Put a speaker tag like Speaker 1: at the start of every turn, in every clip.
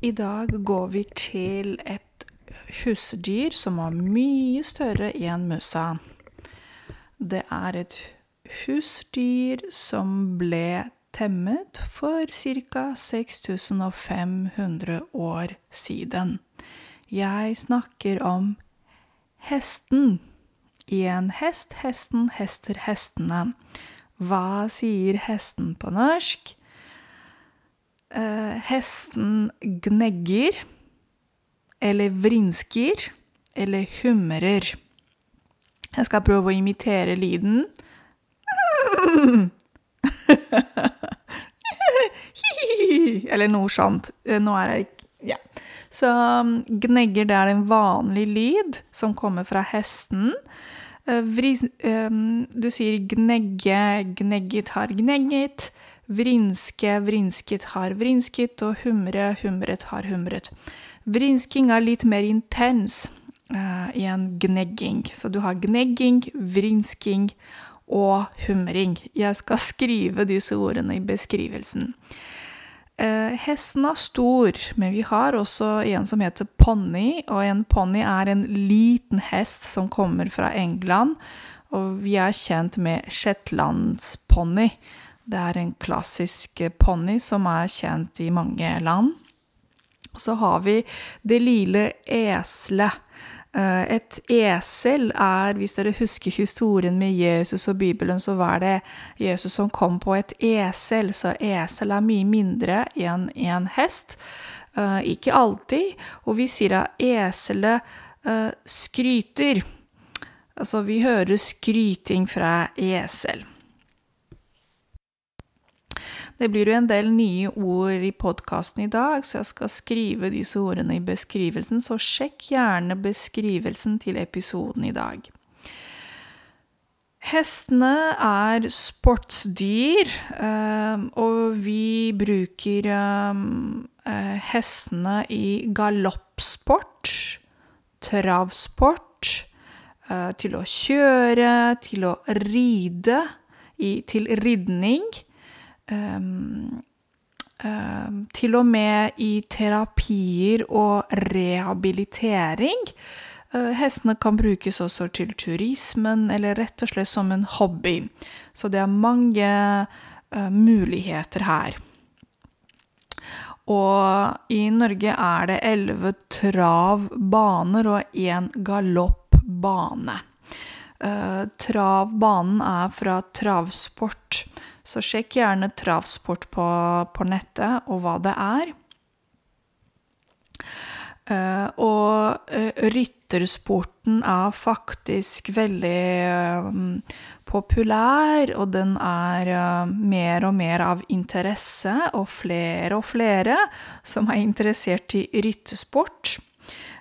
Speaker 1: I dag går vi til et husdyr som var mye større enn musa. Det er et husdyr som ble temmet for ca. 6500 år siden. Jeg snakker om hesten. En hest, hesten, hester, hestene. Hva sier hesten på norsk? Eh, hesten gnegger, eller vrinsker, eller humrer. Jeg skal prøve å imitere lyden. Eller noe sånt. Eh, Nå er jeg Ja. Så um, gnegger, det er en vanlig lyd som kommer fra hesten. Eh, vris, um, du sier gnegge, gnegget har gnegget. Vrinske, vrinsket har vrinsket. Og humre, humret har humret. Vrinsking er litt mer intens uh, i en gnegging. Så du har gnegging, vrinsking og humring. Jeg skal skrive disse ordene i beskrivelsen. Eh, hesten er stor, men vi har også en som heter ponni. Og en ponni er en liten hest som kommer fra England. Og vi er kjent med shetlandsponni. Det er en klassisk ponni som er kjent i mange land. Så har vi det lille eselet. Et esel er, hvis dere husker historien med Jesus og Bibelen, så var det Jesus som kom på et esel, så esel er mye mindre enn en hest. Ikke alltid. Og vi sier at eselet skryter. Altså, vi hører skryting fra esel. Det blir jo en del nye ord i podkasten i dag, så jeg skal skrive disse ordene i beskrivelsen, så sjekk gjerne beskrivelsen til episoden i dag. Hestene er sportsdyr, og vi bruker hestene i galoppsport, travsport, til å kjøre, til å ride, til ridning. Um, um, til og med i terapier og rehabilitering. Uh, hestene kan brukes også til turismen, eller rett og slett som en hobby. Så det er mange uh, muligheter her. Og i Norge er det elleve travbaner og én galoppbane. Uh, travbanen er fra travsport. Så sjekk gjerne travsport på, på nettet og hva det er. Uh, og uh, ryttersporten er faktisk veldig uh, populær, og den er mer og mer av interesse, og flere og flere som er interessert i ryttersport.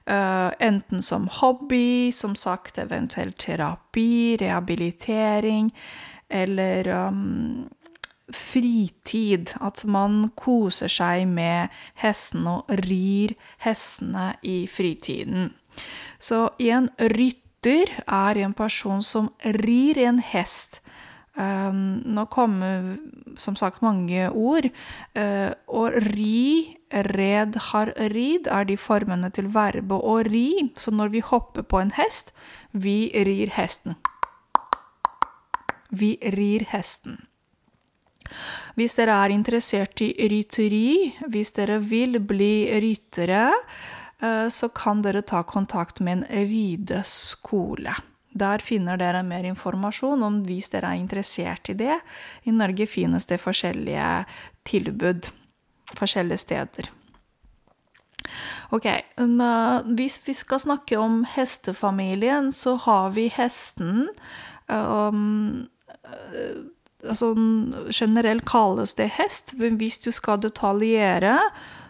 Speaker 1: enten som hobby, som sagt eventuelt terapi, rehabilitering, eller um, fritid. At man koser seg med hestene og rir hestene i fritiden. Så en rytter er en person som rir en hest. Um, nå kommer som sagt mange ord. Uh, å ri, red, har rid er de formene til verbet å ri. Så når vi hopper på en hest, vi rir hesten. Vi rir hesten. Hvis dere er interessert i rytteri, hvis dere vil bli ryttere, så kan dere ta kontakt med en rideskole. Der finner dere mer informasjon om hvis dere er interessert i det. I Norge finnes det forskjellige tilbud forskjellige steder. Ok, hvis vi skal snakke om hestefamilien, så har vi hesten um, altså, generelt kalles det hest. Men hvis du skal detaljere,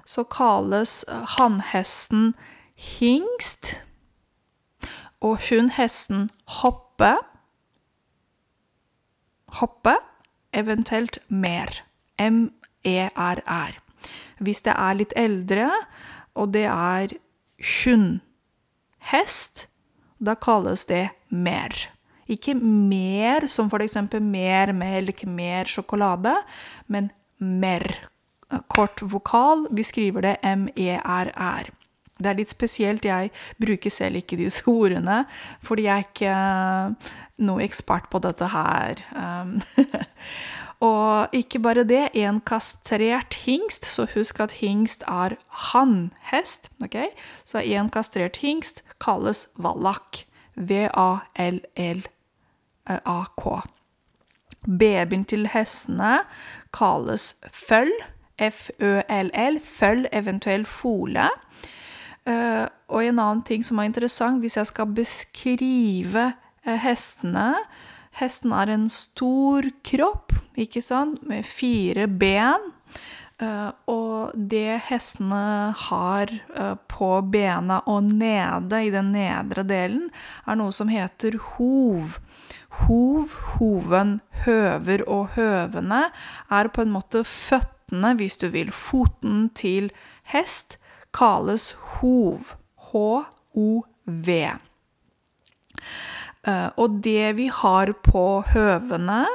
Speaker 1: så kalles hannhesten hingst. Og hundhesten hoppe. Hoppe, eventuelt mer. M-e-r-r. Hvis det er litt eldre, og det er hundhest, da kalles det mer. Ikke mer som eksempel mer melk, mer sjokolade, men mer. kort vokal. Vi skriver det M-E-R-R. Det er litt spesielt. Jeg bruker selv ikke disse ordene, fordi jeg er ikke noe ekspert på dette her. Um, og ikke bare det, en kastrert hingst, så husk at hingst er hannhest. Okay? Så en kastrert hingst kalles vallak. V-a-l-l-a-k. Babyen til hestene kalles føll. F-ø-l-l. Føll, eventuelt fole. Uh, og en annen ting som er interessant, hvis jeg skal beskrive uh, hestene Hesten er en stor kropp, ikke sant, med fire ben. Uh, og det hestene har på bena og nede, i den nedre delen, er noe som heter hov. Hov, hoven, høver og høvene er på en måte føttene, hvis du vil. Foten til hest kalles hov. H-o-v. Eh, og det vi har på høvene,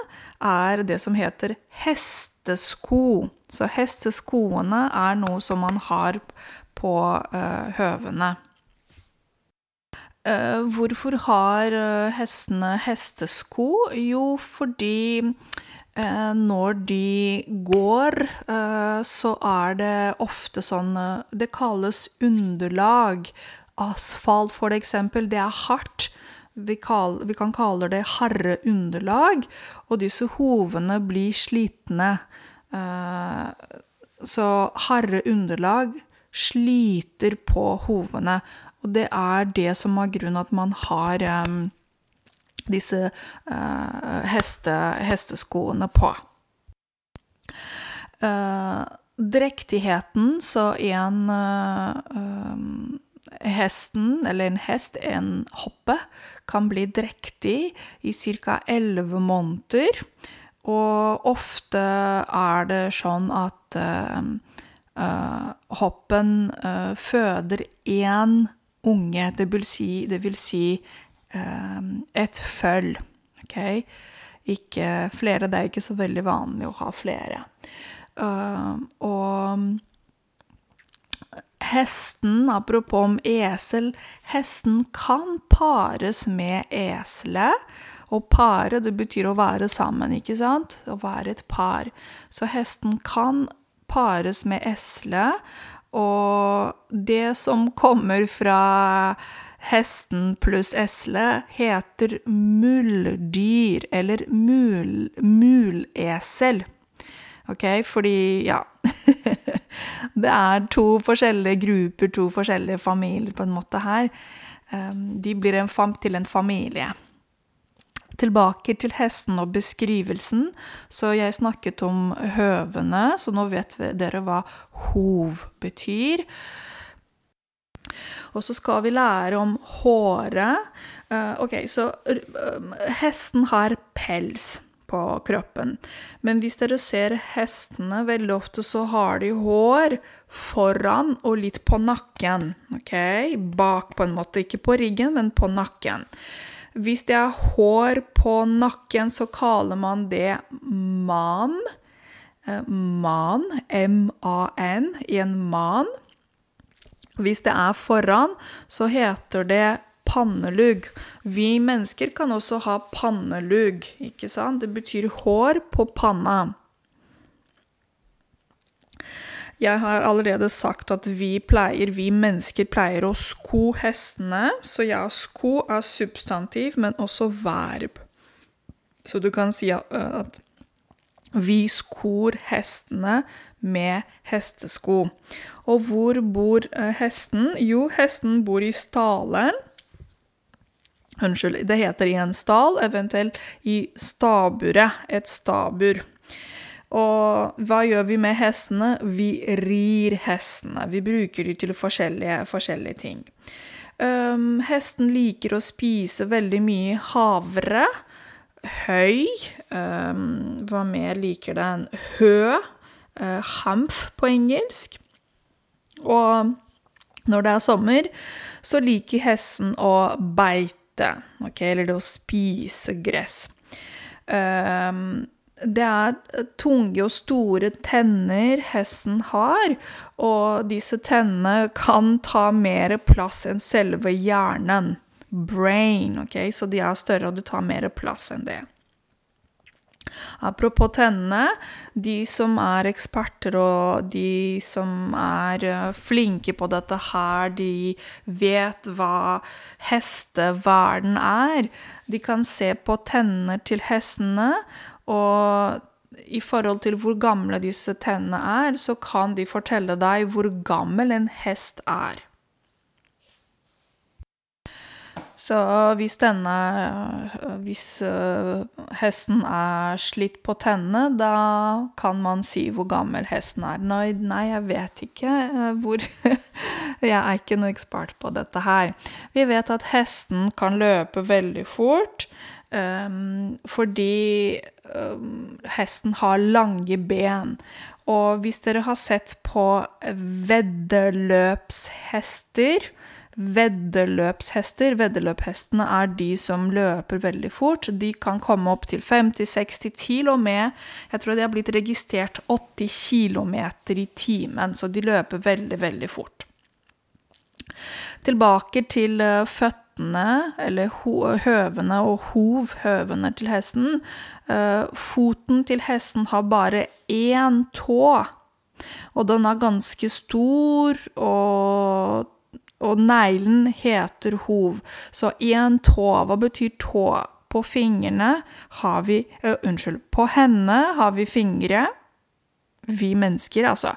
Speaker 1: er det som heter hestesko. Så hesteskoene er noe som man har på uh, høvene. Uh, hvorfor har hestene hestesko? Jo, fordi Eh, når de går, eh, så er det ofte sånn eh, Det kalles underlag. Asfalt, for eksempel, det er hardt. Vi, kan kalle det harreunderlag, og disse hovene blir slitne. Så harreunderlag sliter på hovene, og det er det som er grunnen at man har disse uh, heste, hesteskoene på. Uh, drektigheten, så en uh, Hesten, eller en hest, en hoppe, kan bli drektig i ca. elleve måneder. Og ofte er det sånn at hoppen føder én unge, det vil si, det vil si um, et føll. Okay? Ikke flere. Det er ikke så veldig vanlig å ha flere. Ehm, og hesten, apropos om esel Hesten kan pares med eselet. Å pare, det betyr å være sammen, ikke sant? Å være et par. Så hesten kan pares med eselet. Og det som kommer fra Hesten pluss esle heter muldyr, eller mul, mulesel. Ok, fordi ja Det er to forskjellige grupper, to forskjellige familier på en måte her. Ehm, de blir en til en familie. Tilbake til hesten og beskrivelsen. Så jeg snakket om høvene, så nå vet dere hva hov betyr. Og så skal vi lære om håret. Uh, ok, så uh, hesten har pels på kroppen. Men hvis dere ser hestene, veldig ofte så har de hår foran og litt på nakken. Ok? Bak, på en måte. Ikke på ryggen, men på nakken. Hvis det er hår på nakken, så kaller man det man. Uh, man, M-A-N, i en man. Hvis det er foran, så heter det pannelugg. Vi mennesker kan også ha pannelugg, ikke sant? Det betyr hår på panna. Jeg har allerede sagt at vi pleier, vi mennesker pleier å sko hestene. Så ja, sko er substantiv, men også verb. Så du kan si at vi skor hestene med hestesko. Og hvor bor hesten? Jo, hesten bor i stalen. Unnskyld, det heter i en stall, eventuelt i staburet. Et stabur. Og hva gjør vi med hestene? Vi rir hestene. Vi bruker dem til forskjellige, forskjellige ting. Um, hesten liker å spise veldig mye havre. Høy. Um, hva mer liker den? Hø uh, hamf på engelsk. Og når det er sommer, så liker hesten å beite, okay? eller det å spise gress. Um, det er tunge og store tenner hesten har, og disse tennene kan ta mer plass enn selve hjernen. Brain, ok? Så de er større, og du tar mer plass enn det. Apropos tennene. De som er eksperter og de som er eh, flinke på dette her, de vet hva hesteverden er. De kan se på tennene til hestene, og i forhold til hvor gamle disse tennene er, så kan de fortelle deg hvor gammel en hest er. Så hvis denne Hvis uh, hesten er slitt på tennene, da kan man si hvor gammel hesten er. Nei, nei jeg vet ikke uh, hvor Jeg er ikke noe ekspert på dette her. Vi vet at hesten kan løpe veldig fort. Um, fordi hesten har lange ben. Og hvis dere har sett på veddeløpshester Veddeløpshester Veddeløphestene er de som løper veldig fort. De kan komme opp til 50-60, til og med Jeg tror de har blitt registrert 80 km i timen, så de løper veldig, veldig fort. Tilbake til eh, føttene, eller høvene og hovhøvene til hesten. Eh, foten til hesten har bare én tå, og den er ganske stor, og, og neglen heter hov. Så én tå, hva betyr tå? På fingrene har vi uh, Unnskyld, på henne har vi fingre. Vi mennesker, altså.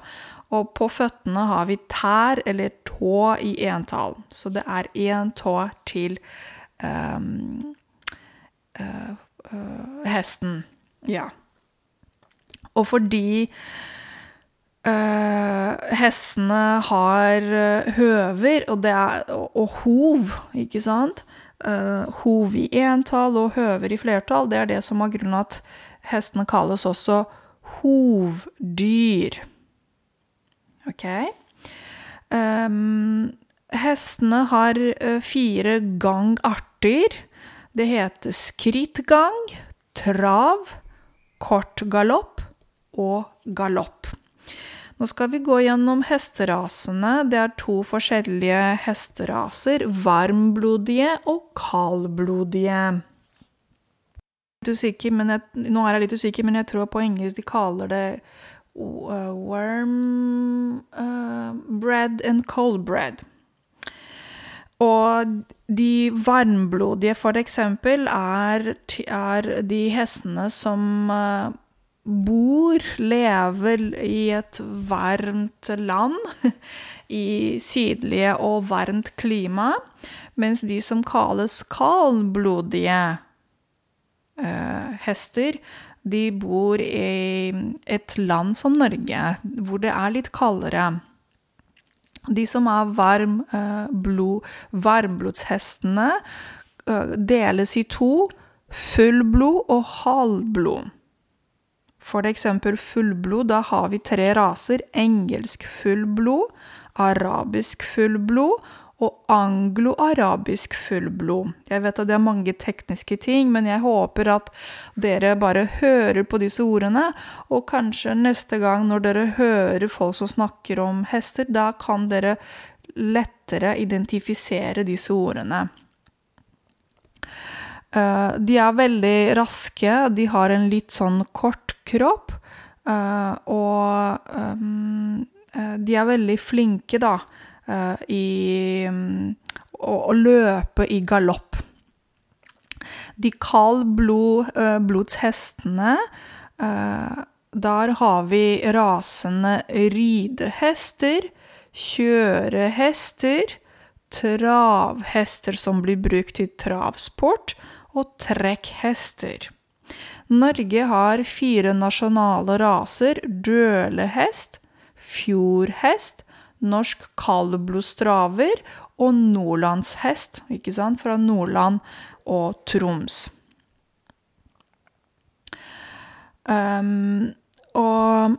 Speaker 1: Og på føttene har vi tær eller tå i entall. Så det er én tå til um, uh, uh, hesten. Ja. Og fordi uh, hestene har høver, og, er, og, og hov, ikke sant? hov i entall og høver i flertall, det er det som har grunnen at hestene kalles også hovdyr. OK? Um, hestene har uh, fire gangarter. Det heter skrittgang, trav, kort galopp og galopp. Nå skal vi gå gjennom hesterasene. Det er to forskjellige hesteraser. Varmblodige og kaldblodige. Usikker, jeg, nå er jeg litt usikker, men jeg tror på engelsk de kaller det warm uh, bread and cold bread. Og de varmblodige, for eksempel, er, er de hestene som uh, bor, lever i et varmt land, i sydlige og varmt klima, mens de som kalles kaldblodige uh, hester, de bor i et land som Norge, hvor det er litt kaldere. De som er varm, eh, blod, varmblodshestene, eh, deles i to. Fullblod og halvblod. For eksempel fullblod, da har vi tre raser. Engelsk fullblod, arabisk fullblod og anglo-arabisk fullblod. Jeg vet at det er mange tekniske ting, men jeg håper at dere bare hører på disse ordene, og kanskje neste gang når dere hører folk som snakker om hester, da kan dere lettere identifisere disse ordene. Uh, de er veldig raske, de har en litt sånn kort kropp, uh, og um, uh, de er veldig flinke, da Eh, i å, å løpe i galopp. De kaldblodshestene, blodshestene der har vi rasene ridehester, kjørehester, travhester som blir brukt i travsport, og trekkhester. Norge har fire nasjonale raser dølehest, fjordhest, norsk kaldblodstraver og nordlandshest, ikke sant, fra Nordland og Troms. Um, og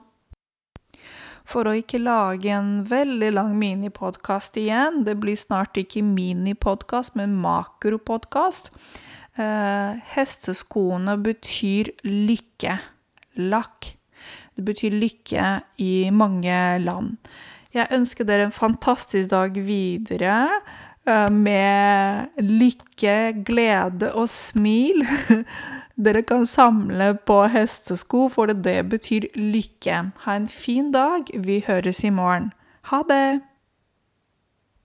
Speaker 1: for å ikke lage en veldig lang minipodkast igjen, det blir snart ikke minipodkast, men makropodkast uh, Hesteskoene betyr lykke. lakk. Det betyr lykke i mange land. Jeg ønsker dere en fantastisk dag videre eh, med lykke, glede og smil. Dere kan samle på hestesko, for det betyr lykke. Ha en fin dag. Vi høres i morgen. Ha det!